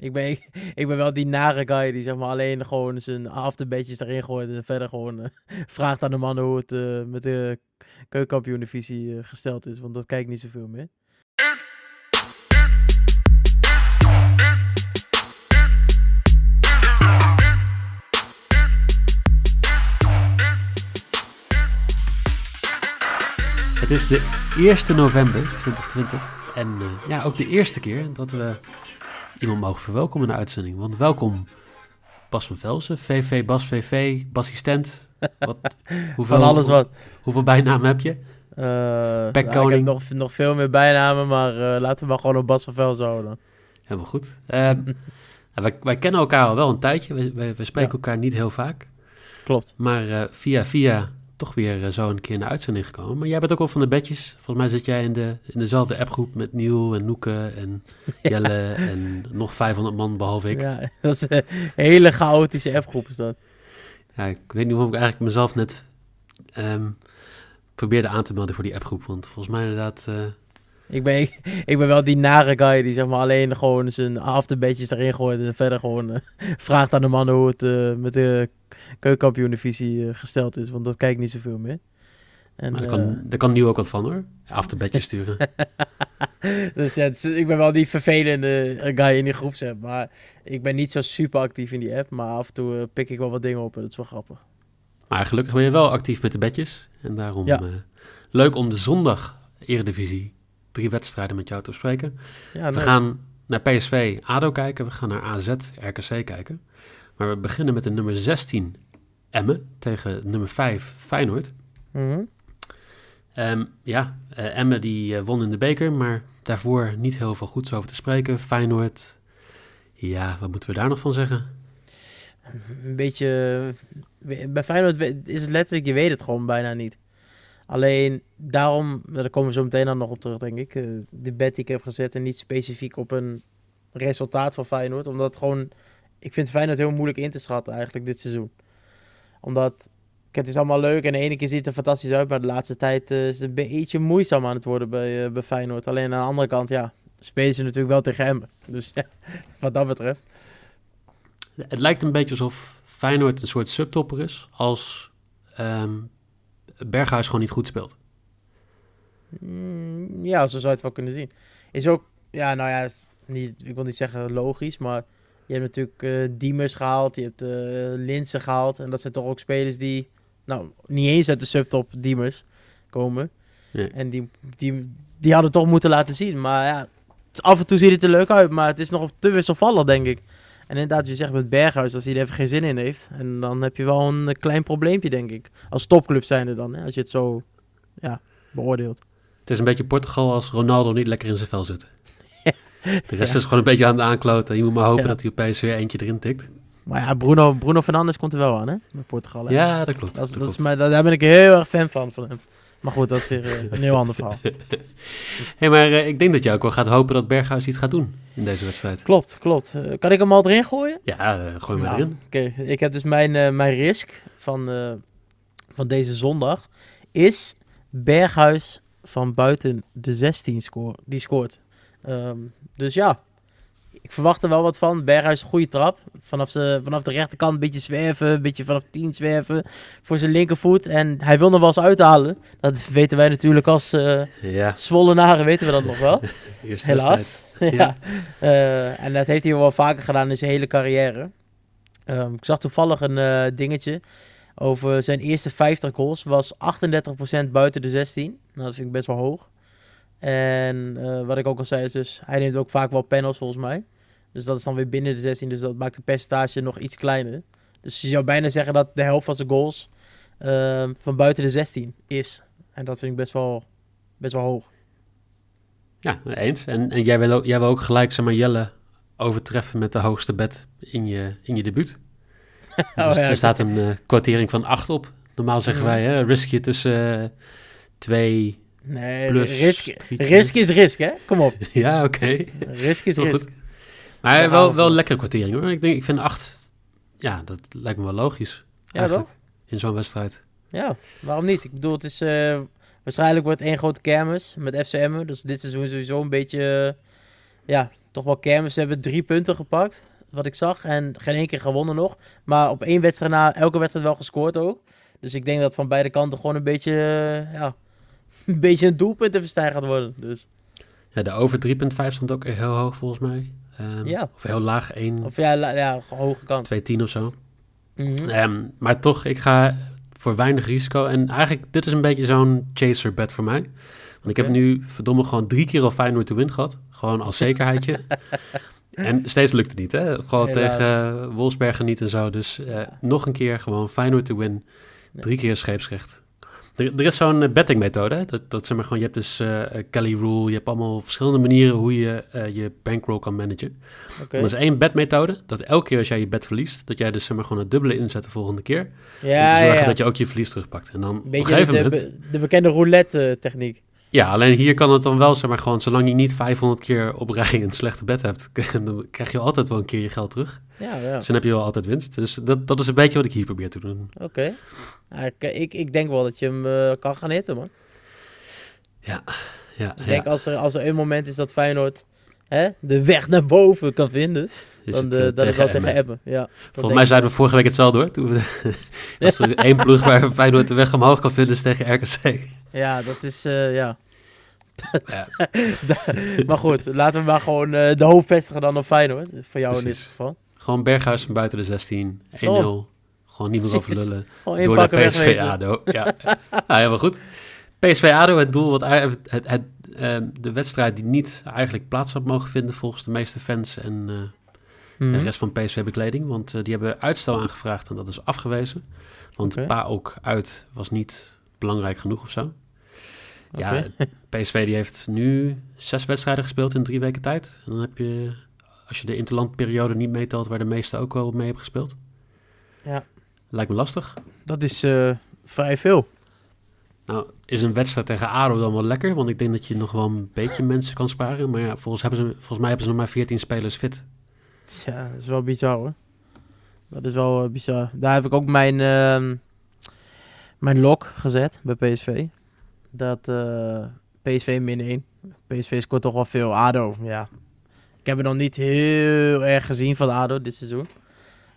Ik ben, ik ben wel die nare guy die zeg maar alleen gewoon zijn afterbeetjes erin gooit en verder gewoon eh, vraagt aan de mannen hoe het eh, met de keukenkampioen-divisie eh, gesteld is. Want dat kijk ik niet zoveel meer. Het is de 1 november 2020 en ja, ook de eerste keer dat we iemand mogen verwelkomen in de uitzending. Want welkom Bas van Velsen, VV, Bas VV, Bassistent. Wat, hoeveel, Van alles wat. Hoeveel bijnamen heb je? Nou, ik Bekkoning. heb nog, nog veel meer bijnamen, maar eh, laten we maar gewoon op Bas van Vel zo houden. Helemaal goed. Eh, wij, wij kennen elkaar al wel een tijdje. We, we, we spreken Ja. elkaar niet heel vaak. Klopt. Maar via via toch weer eh, zo een keer in de uitzending gekomen. Maar jij bent ook wel van de bedjes. Volgens mij zit jij in, de, in dezelfde appgroep met Niel en Noeke en Jelle en nog 500 man behalve ik. Ja. Ja, dat is een hele chaotische appgroep is dat. ik weet niet of ik eigenlijk mezelf net ehm, probeerde aan te melden voor die appgroep. Want volgens mij inderdaad... eh, Ik ben, ik ben wel die nare guy die zeg maar alleen gewoon zijn afterbeetjes erin gooit en verder gewoon eh, vraagt aan de mannen hoe het eh, met de keukenkampioen-divisie eh, gesteld is. Want dat kijk ik niet zoveel meer. En, maar daar, kan, daar kan Niel ook wat van hoor. Af te bedje sturen. dus ja, is- ik ben wel die vervelende guy in die groepsapp. Maar ik ben niet zo super actief in die app. Maar af en toe pik ik wel wat dingen op en dat is wel grappig. Maar gelukkig ben je wel actief met de bedjes. En daarom Ja. leuk om de zondag Eredivisie drie wedstrijden met jou te bespreken. Ja, We gaan naar PSV ADO kijken. We gaan naar AZ RKC kijken. Maar we beginnen met de nummer 16 Emmen tegen nummer 5 Feyenoord. Ehm, ja, eh, Emmen die eh, won in de beker, maar daarvoor niet heel veel goeds over te spreken. Feyenoord, ja, wat moeten we daar nog van zeggen? Een beetje... Bij Feyenoord is het letterlijk, je weet het gewoon bijna niet. Alleen daarom, daar komen we zo meteen dan nog op terug, denk ik. eh, De bet die ik heb gezet en niet specifiek op een resultaat van Feyenoord. Omdat gewoon, ik vind Feyenoord heel moeilijk in te schatten eigenlijk dit seizoen. Omdat, het is allemaal leuk en de ene keer ziet het er fantastisch uit. Maar de laatste tijd eh, is het een beetje moeizaam aan het worden bij, eh, bij Feyenoord. Alleen aan de andere kant, ja, spelen ze natuurlijk wel tegen hem. Dus wat dat betreft. Het lijkt een beetje alsof Feyenoord een soort subtopper is als ehm, Berghuis gewoon niet goed speelt. Mm, ja, zo zou je het wel kunnen zien. Is ook, ja, nou ja, niet, ik wil niet zeggen logisch, maar je hebt natuurlijk eh Diemers gehaald, je hebt eh Linsen gehaald. En dat zijn toch ook spelers die, nou, niet eens uit de subtop Diemers komen. Nee. En die, die, die hadden toch moeten laten zien. Maar ja, af en toe ziet het er leuk uit, maar het is nog te wisselvallig, denk ik. En inderdaad, je zegt met Berghuis, als hij er even geen zin in heeft. En dan heb je wel een eh, klein probleempje, denk ik. Als topclub zijnde dan, hè, als je het zo ja, beoordeelt. Het is een beetje Portugal als Ronaldo niet lekker in zijn vel zit. De rest is gewoon een beetje aan het aankloten. Je moet maar hopen Ja. dat hij opeens weer eentje erin tikt. Maar ja, Bruno, Bruno Fernandes komt er wel aan, hè? Met Portugal. hè? Ja, dat klopt. dat, is- dat dat is klopt. mij, daar daar ben ik heel erg fan van, van hem. Maar goed, dat is weer eh, een heel ander verhaal. Hey, maar eh, ik denk dat je ook wel gaat hopen dat Berghuis iets gaat doen in deze wedstrijd. Klopt, klopt. Eh, kan ik hem al erin gooien? Ja, gooi maar Nou, erin. Oké, ik heb dus mijn, mijn risk van, van deze zondag is Berghuis van buiten de 16 score, die scoort. Ehm, dus ja, ik verwacht er wel wat van. Berghuis, goede trap. Vanaf, de, vanaf de rechterkant een beetje zwerven, een beetje vanaf 10 zwerven voor zijn linkervoet. En hij wil nog wel eens uithalen. Dat weten wij natuurlijk als eh Ja, Zwollenaren, weten we dat nog wel. Helaas. ja. Ja. Eh, en dat heeft hij wel vaker gedaan in zijn hele carrière. Ehm, ik zag toevallig een eh, dingetje over zijn eerste 50 goals. Was 38% buiten de 16. Nou, dat vind ik best wel hoog. En wat ik ook al zei is dus, hij neemt ook vaak wel panels volgens mij. Dus dat is dan weer binnen de 16. Dus dat maakt het percentage nog iets kleiner. Dus je zou bijna zeggen dat de helft van zijn goals ehm, van buiten de 16 is. En dat vind ik best wel, best wel hoog. Ja, eens. En, en jij, wil ook, jij wil ook gelijk zeg maar, Jelle overtreffen met de hoogste bet in je, in je debuut. Oh, dus ja. er staat een eh, kwartering van 8 op. Normaal zeggen Ja. wij, hè, risk je tussen eh, 2 Nee, plus... risk, is risk, hè? Kom op. Ja, oké. Risk is risk. Maar wel, we wel voor. lekkere kwartering hoor. Ik, denk, ik vind 8, ja, dat lijkt me wel logisch. Ja, toch? In zo'n wedstrijd. Ja, waarom niet? Ik bedoel, het is... eh, waarschijnlijk wordt één grote kermis met FCM'en. Dus dit seizoen sowieso een beetje... eh, ja, toch wel kermis. Ze hebben drie punten gepakt, wat ik zag. En geen één keer gewonnen nog. Maar op één wedstrijd na, elke wedstrijd wel gescoord ook. Dus ik denk dat van beide kanten gewoon een beetje... eh, ja, een beetje een doelpuntenverstijn gaat worden. Dus Ja, de over 3.5 stond ook heel hoog volgens mij. Ehm, Ja. Of heel laag, 1, Of ja, la- ja hoge kant. 2, of zo. Mhm. Ehm, maar toch, ik ga voor weinig risico. En eigenlijk, dit is een beetje zo'n chaser bet voor mij. Want ik heb nu verdomme gewoon drie keer al Feyenoord to win gehad. Gewoon als zekerheidje. en steeds lukt het niet, hè? Gewoon Helaas. tegen uh, Wolfsbergen niet en zo. Dus eh, nog een keer gewoon Feyenoord to win. Drie keer scheepsrecht. Er, er is zo'n eh, bettingmethode. Dat, dat zeg maar gewoon, je hebt dus eh, Kelly Rule. Je hebt allemaal verschillende manieren hoe je je bankroll kan managen. Oké. Er is één betmethode. Dat elke keer als jij je bet verliest, dat jij dus zeg maar gewoon het dubbele inzet de volgende keer. om te Ja, ja, zorgen ja. dat je ook je verlies terugpakt. En dan op een Beetje gegeven de, moment... be- de bekende roulette-techniek. Ja, alleen hier kan het dan wel, zeg maar gewoon, zolang je niet 500 keer op rij een slechte bet hebt, dan krijg je altijd wel een keer je geld terug. Ja, ja. Dus dan heb je wel altijd winst. Dus dat, dat is een beetje wat ik hier probeer te doen. Oké. Ik, ik, ik denk wel dat je hem eh, kan gaan hitten, man. Ja, Ik ja. denk als er, als er een moment is dat Feyenoord hè, de weg naar boven kan vinden, Is dan het, eh, eh, dat is wel Emmen. tegen Ebben. Ja, Volgens mij zeiden we vorige week hetzelfde hoor. Toen we, als er één ploeg waar Feyenoord de weg omhoog kan vinden is tegen RKC. Ja, dat is, eh, ja. Ja. maar goed, laten we maar gewoon de hoop vestigen dan op Feyenoord. Voor jou in dit geval. Gewoon Berghuis van buiten de 16, 1-0. Oh. Gewoon niet meer over lullen. Door naar PSV. ADO. Ja, ja helemaal goed. PSV ADO, het doel, wat, het, het, de wedstrijd die niet eigenlijk plaats had mogen vinden volgens de meeste fans en Mhm. de rest van PSV-bekleding. Want eh, die hebben uitstel aangevraagd en dat is afgewezen. Want Oké. Pa ook uit was niet belangrijk genoeg of zo. Ja. PSV die heeft nu zes wedstrijden gespeeld in drie weken tijd. En dan heb je, als je de interlandperiode niet meetelt, waar de meeste ook wel mee hebben gespeeld. Ja. Lijkt me lastig. Dat is eh, vrij veel. Nou, is een wedstrijd tegen ADO dan wel lekker? Want ik denk dat je nog wel een beetje mensen kan sparen. Maar ja, volgens, hebben ze, volgens mij hebben ze nog maar 14 spelers fit. Ja, dat is wel bizar hoor. Dat is wel eh, bizar. Daar heb ik ook mijn, ehm, mijn lok gezet bij PSV. Dat eh, PSV min 1. PSV scoort toch wel veel. ADO, ja. Ik heb het nog niet heel erg gezien van ADO dit seizoen.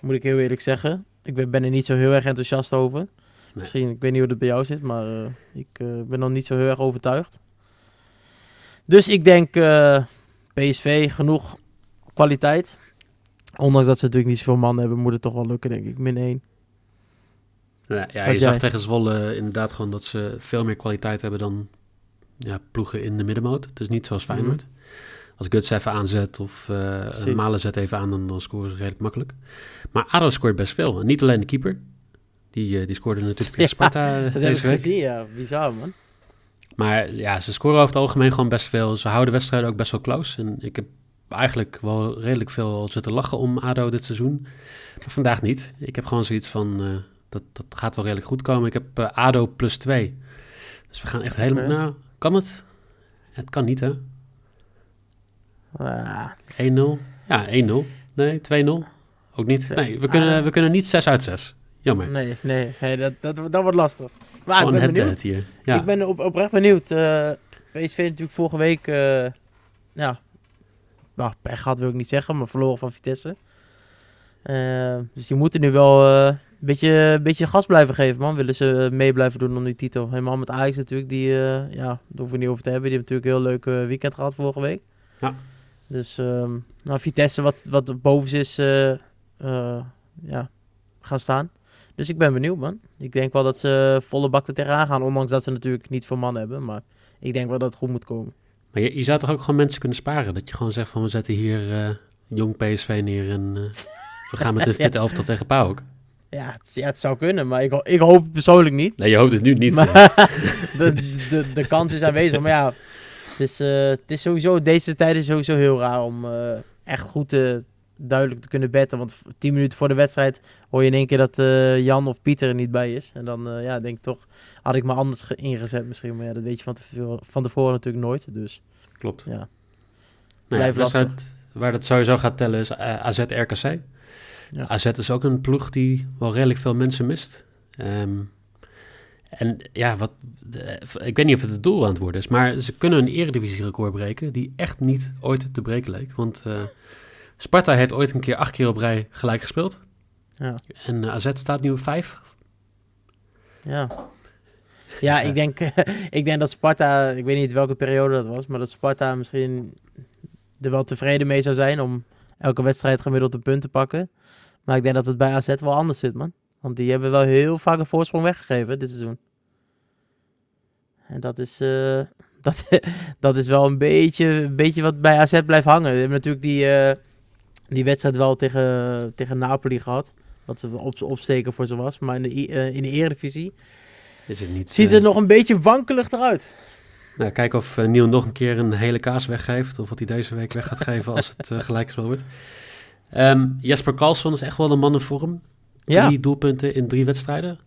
Moet ik heel eerlijk zeggen. Ik ben, er niet zo heel erg enthousiast over. Misschien, ik weet niet hoe het bij jou zit, maar eh, ik ben nog niet zo heel erg overtuigd. Dus ik denk PSV genoeg kwaliteit. Ondanks dat ze natuurlijk niet zoveel man hebben, moet het toch wel lukken, denk ik. Min 1. Ja, ja je zag tegen Zwolle inderdaad gewoon dat ze veel meer kwaliteit hebben dan ja, ploegen in de middenmoot. Het is niet zoals Feyenoord. Als Guts even aanzet of Precies. Malen zet even aan, dan, dan scoren ze redelijk makkelijk. Maar ADO scoort best veel. En niet alleen de keeper. Die, eh, die scoorde natuurlijk tegen Ja, Sparta eh, Dat heb ik deze week. gezien, ja. Bizar, man. Maar ja, ze scoren over het algemeen gewoon best veel. Ze houden wedstrijden ook best wel close. En ik heb eigenlijk wel redelijk veel zitten lachen om ADO dit seizoen. Maar vandaag niet. Ik heb gewoon zoiets van, eh, dat, dat gaat wel redelijk goed komen. Ik heb eh, ADO plus 2. Dus we gaan echt helemaal... Nou, kan het? Het kan niet, hè? 1-0? Ah, Ja, 1-0. Nee, 2-0. Ook niet. Nee, we kunnen, ADO. we kunnen niet 6 uit 6. Jammer. nee, nee. nee dat, dat, dat wordt lastig. Maar ik ben het benieuwd. hier. Ja. Ik ben op, oprecht benieuwd. Eh PSV natuurlijk vorige week... ja, nou, pech gehad wil ik niet zeggen, maar verloren van Vitesse. Eh, dus die moeten nu wel eh, een beetje, een beetje gas blijven geven, man. Willen ze mee blijven doen om die titel. Helemaal met Ajax natuurlijk, die, eh, ja, daar hoeven we niet over te hebben. Die hebben natuurlijk een heel leuk eh, weekend gehad vorige week. Ja. Dus, ehm, nou, Vitesse wat, wat boven is, eh, eh, ja, gaan staan. Dus ik ben benieuwd, man. Ik denk wel dat ze volle bak er tegenaan gaan, ondanks dat ze natuurlijk niet veel man hebben. Maar ik denk wel dat het goed moet komen. Maar je, je zou toch ook gewoon mensen kunnen sparen? Dat je gewoon zegt van, we zetten hier eh, jong PSV neer en eh, we gaan met een fit elftal tegen PAOK. Ja, het, ja, het zou kunnen, maar ik, ho- ik hoop het persoonlijk niet. Nee, je hoopt het nu niet. Maar de, de, de kans is aanwezig. Maar ja, het is, eh, het is sowieso, deze tijd is sowieso heel raar om, echt goed eh, duidelijk te kunnen betten. Want tien minuten voor de wedstrijd hoor je in één keer dat eh, Jan of Pieter er niet bij is. En dan eh, ja, denk ik toch, had ik me anders ge- ingezet misschien. Maar ja, dat weet je van tevoren, van tevoren natuurlijk nooit. Dus Klopt. Ja. Nou ja, de wedstrijd waar dat sowieso gaat tellen is eh, AZ-RKC. Ja. AZ is ook een ploeg die wel redelijk veel mensen mist. Ehm, en ja, wat, de- ik weet niet of het het doel aan het worden is, maar ze kunnen een eredivisie-record breken die echt niet ooit te breken leek. Want eh, Sparta heeft ooit een keer acht keer op rij gelijk gespeeld. ja. En eh, AZ staat nu op vijf. Ja. Ja, ik denk, ik denk dat Sparta, ik weet niet welke periode dat was, maar dat Sparta misschien er wel tevreden mee zou zijn om elke wedstrijd gemiddeld een punt te pakken. Maar ik denk dat het bij AZ wel anders zit, man. Want die hebben wel heel vaak een voorsprong weggegeven dit seizoen. En dat is, eh, dat, dat is wel een beetje, een beetje wat bij AZ blijft hangen. Die hebben natuurlijk die, eh, die wedstrijd wel tegen, tegen Napoli gehad. Wat ze op, opsteken voor ze was. Maar in de, eh, in de Eredivisie Is het niet, Ziet eh, er nog een beetje wankelig eruit. Nou, kijken of eh, Niel nog een keer een hele kaas weggeeft. Of wat hij deze week weg gaat geven als het eh, gelijk gespeeld wordt. Ehm, Jesper Karlsson is echt wel een man in vorm. Ja, Drie doelpunten in drie wedstrijden.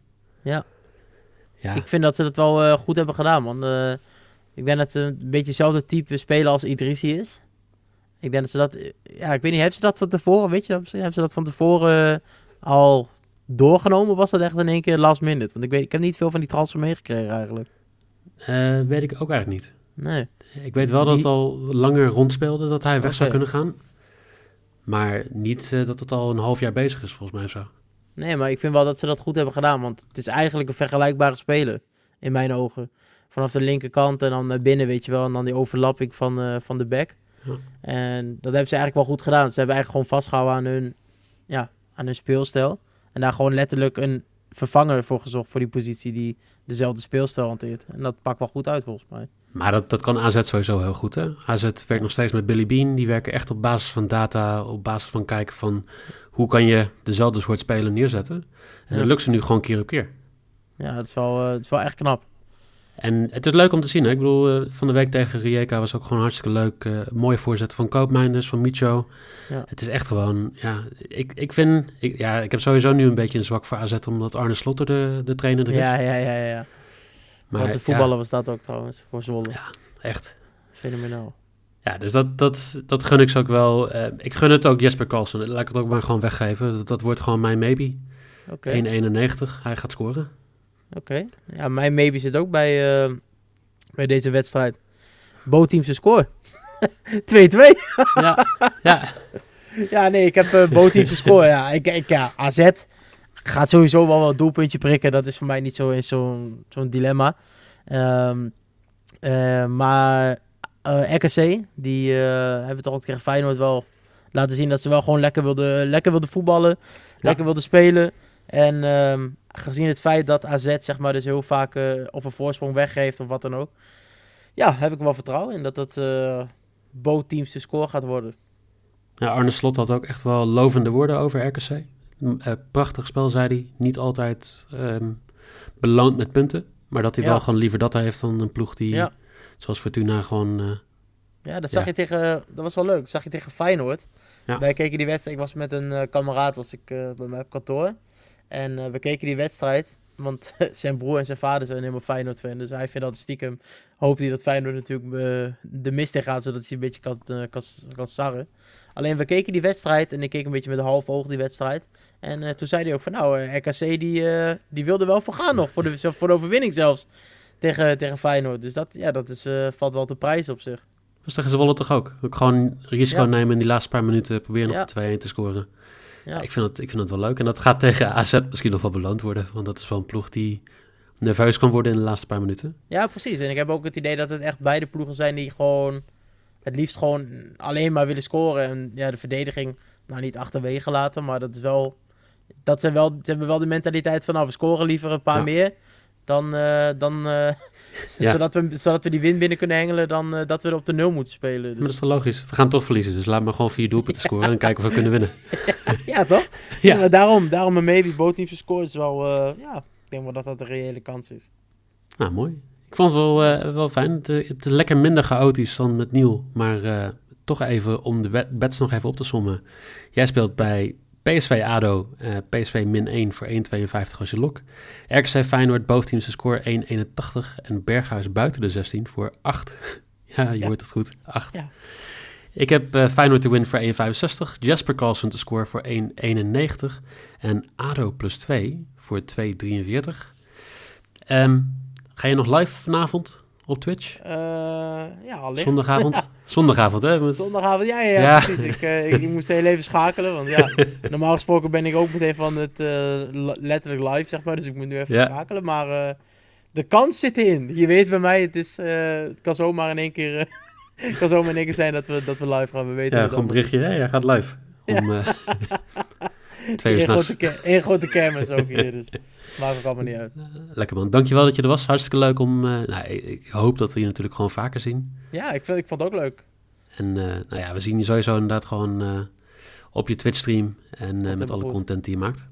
Ja. Ja, ik vind dat ze dat wel eh, goed hebben gedaan, man. Eh, ik denk dat ze een beetje hetzelfde type speler als Idrissi is. Ik denk dat ze dat... Ja, ik weet niet, hebben ze dat van tevoren, weet je dat? Misschien hebben ze dat van tevoren eh, al doorgenomen. Was dat echt in één keer last minute? Want ik, weet, ik heb niet veel van die transfer meegekregen eigenlijk. eh, weet ik ook eigenlijk niet. Nee. Ik weet wel dat het al langer rondspeelde dat hij weg zou kunnen gaan. Maar niet eh, dat het al een half jaar bezig is, volgens mij zo. Nee, maar ik vind wel dat ze dat goed hebben gedaan. Want het is eigenlijk een vergelijkbare speler. In mijn ogen. Vanaf de linkerkant en dan naar binnen, weet je wel. En dan die overlapping van, van de back. En dat hebben ze eigenlijk wel goed gedaan. Ze hebben eigenlijk gewoon vastgehouden aan hun, ja, aan hun speelstijl. En daar gewoon letterlijk een vervanger voor gezocht voor die positie die dezelfde speelstijl hanteert. En dat pakt wel goed uit volgens mij. Maar dat, dat kan AZ sowieso heel goed. Hè? AZ werkt nog steeds met Billy Bean. Die werken echt op basis van data, op basis van kijken van hoe kan je dezelfde soort speler neerzetten. En Ja. dat lukt ze nu gewoon keer op keer. Ja, dat is wel, eh, het is wel echt knap. En het is leuk om te zien. Hè? Ik bedoel, eh, van de week tegen Rijeka was ook gewoon hartstikke leuk. Eh, mooie voorzet van Koopmeinders, van Micho. Ja. Het is echt gewoon, ja, ik, ik vind, ik, ja, ik heb sowieso nu een beetje een zwak voor AZ, omdat Arne Slotter de, de trainer er is. Ja, ja, ja, ja. maar Want de voetballer was dat ook trouwens, voor Zwolle. Ja. echt. Fenomenaal. Ja, dus dat, dat, dat gun ik ze ook wel. Eh, ik gun het ook Jesper Carlsen. Laat ik het ook maar gewoon weggeven. Dat, dat wordt gewoon mijn maybe. Oké. 1,91. Hij gaat scoren. Oké. Ja, mijn maybe zit ook bij, eh, bij deze wedstrijd. Bo-teamse score. 2-2. Ja, ja. ja, nee, ik heb eh Bo-teamse score. Ja, ik, ik, ja, AZ gaat sowieso wel wel doelpuntje prikken. Dat is voor mij niet zo in zo'n zo'n dilemma. Ehm, eh, maar eh RKC, die hebben toch ook tegen Feyenoord wel laten zien dat ze wel gewoon lekker wilden, lekker wilden voetballen. Lekker wilden spelen. En ehm, gezien het feit dat AZ zeg maar dus heel vaak eh, of een voorsprong weggeeft of wat dan ook. Ja, heb ik wel vertrouwen in dat dat eh Bo-teams de score gaat worden. ja, Arne Slot had ook echt wel lovende woorden over RKC. M- eh, prachtig spel, zei hij. Niet altijd ehm, beloond met punten. Maar dat hij Ja. wel gewoon liever dat heeft dan een ploeg die, Ja. zoals Fortuna, gewoon... Ja, dat zag Ja. je tegen. Dat was wel leuk. Dat zag je tegen Feyenoord. Wij keken die wedstrijd. Ik was met een kameraad was ik, bij mij op kantoor. En eh, we keken die wedstrijd. Want zijn broer en zijn vader zijn helemaal Feyenoord fan. Dus hij vindt dat stiekem. Hoopt hij dat Feyenoord natuurlijk eh, de mist in gaat. Zodat hij een beetje kan, eh, kan, kan sarren. Alleen we keken die wedstrijd. En ik keek een beetje met een half oog die wedstrijd. En toen zei hij ook van nou, RKC die, eh, die wilde wel voor gaan nog. Voor de, voor de overwinning zelfs. Tegen, tegen Feyenoord. Dus dat, ja, dat is, valt wel te prijs op zich. was tegen Zwolle toch ook? Ook gewoon risico Ja. nemen in die laatste paar minuten. Proberen nog Ja. de 2-1 te scoren. Ja. Ik, vind het, ik vind het wel leuk. En dat gaat tegen AZ misschien nog wel beloond worden. Want dat is wel een ploeg die nerveus kan worden in de laatste paar minuten. Ja, precies. En ik heb ook het idee dat het echt beide ploegen zijn die gewoon het liefst gewoon alleen maar willen scoren. En ja, de verdediging nou niet achterwege laten, maar dat is wel... Dat zijn wel, ze hebben wel de mentaliteit van, nou, we scoren liever een paar Ja. meer dan, eh, dan eh, Ja. zodat, we, zodat we die win binnen kunnen hengelen dan eh, dat we er op de nul moeten spelen. Maar dat Dus, is toch logisch? We gaan toch verliezen. Dus laat maar gewoon vier doelpunten scoren en kijken of we kunnen winnen. ja, toch? Ja. Daarom, daarom een maybe bootteamse score is wel, ja, ik denk wel dat dat een reële kans is. nou mooi. Ik vond het wel, wel fijn. Het, het is lekker minder chaotisch dan met Nieuw. Maar toch even om de bets nog even op te sommen. Jij speelt bij PSV ADO, eh, PSV min 1 voor 1,52 als je lok. RKC Feyenoord, boventeamse score 1,81. En Berghuis buiten de 16 voor 8. ja, je Ja. hoort het goed, 8. Ja. Ik heb eh, Feyenoord te win voor 1,65. Jasper Carlsen te score voor 1,91. En ADO plus 2 voor 2,43. Ehm, ga je nog live vanavond op Twitch? Eh, ja, allicht. Zondagavond? Zondagavond, hè? Met- Zondagavond, ja, ja, precies. Ik, eh, ik, ik moest heel even schakelen, want ja, normaal gesproken ben ik ook meteen van het eh, li- letterlijk live, zeg maar. Dus ik moet nu even Ja. schakelen, maar de kans zit erin. Je weet bij mij, het, is, het kan zomaar in één keer, het kan zomaar in één keer zijn dat we, dat we live gaan. We weten Ja, gewoon een berichtje. Hè? Jij gaat live. Om, twee uur grote, ke- één grote kermis ook hier, dus maakt ook allemaal niet uit. Lekker man. Dankjewel dat je er was. Hartstikke leuk om... eh, nou, ik, hoop dat we je natuurlijk gewoon vaker zien. Ja, ik, vind, ik vond het ook leuk. En eh, nou ja, we zien je sowieso inderdaad gewoon eh, op je Twitch stream. En met alle goed. content die je maakt.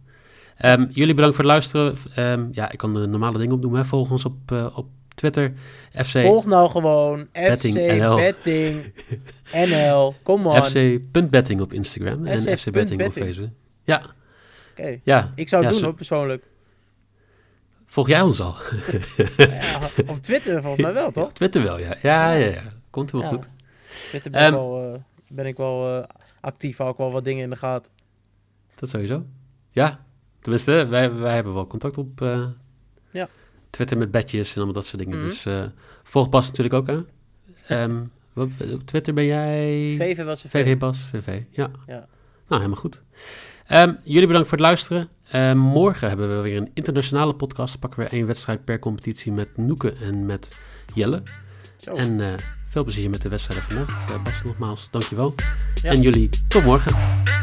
Ehm, jullie bedankt voor het luisteren. Ehm, ja, ik kan de normale dingen opdoen. Hè. Volg ons op, op Twitter. FC, Volg nou gewoon Betting FC NL. Betting NL. Kom on. FC.betting op Instagram. En FC Betting op. Facebook. Ja, Oké. ja. Ik zou het Ja, doen hoor, persoonlijk. Volg jij ons al? Ja, op Twitter volgens mij wel, toch? Op Twitter wel, ja. Ja, ja, ja. Komt Ja. goed. Twitter ben ik Ehm, wel, eh, ben ik wel eh, actief, hou ik wel wat dingen in de gaten. Dat sowieso. Ja, tenminste, wij, wij hebben wel contact op eh, Ja. Twitter met bedjes en allemaal dat soort dingen. Mhm. Dus volg Bas natuurlijk ook aan. Ehm, wat, op Twitter ben jij... VV was een VV Bas, VV. Ja. Ja. Nou, helemaal goed. Ehm, jullie bedankt voor het luisteren. Ehm, morgen hebben we weer een internationale podcast. Pakken we één wedstrijd per competitie met Noeke en met Jelle. Zo. En eh, veel plezier met de wedstrijden vandaag. Eh, Bas, nogmaals, dankjewel. Ja. En jullie, tot morgen.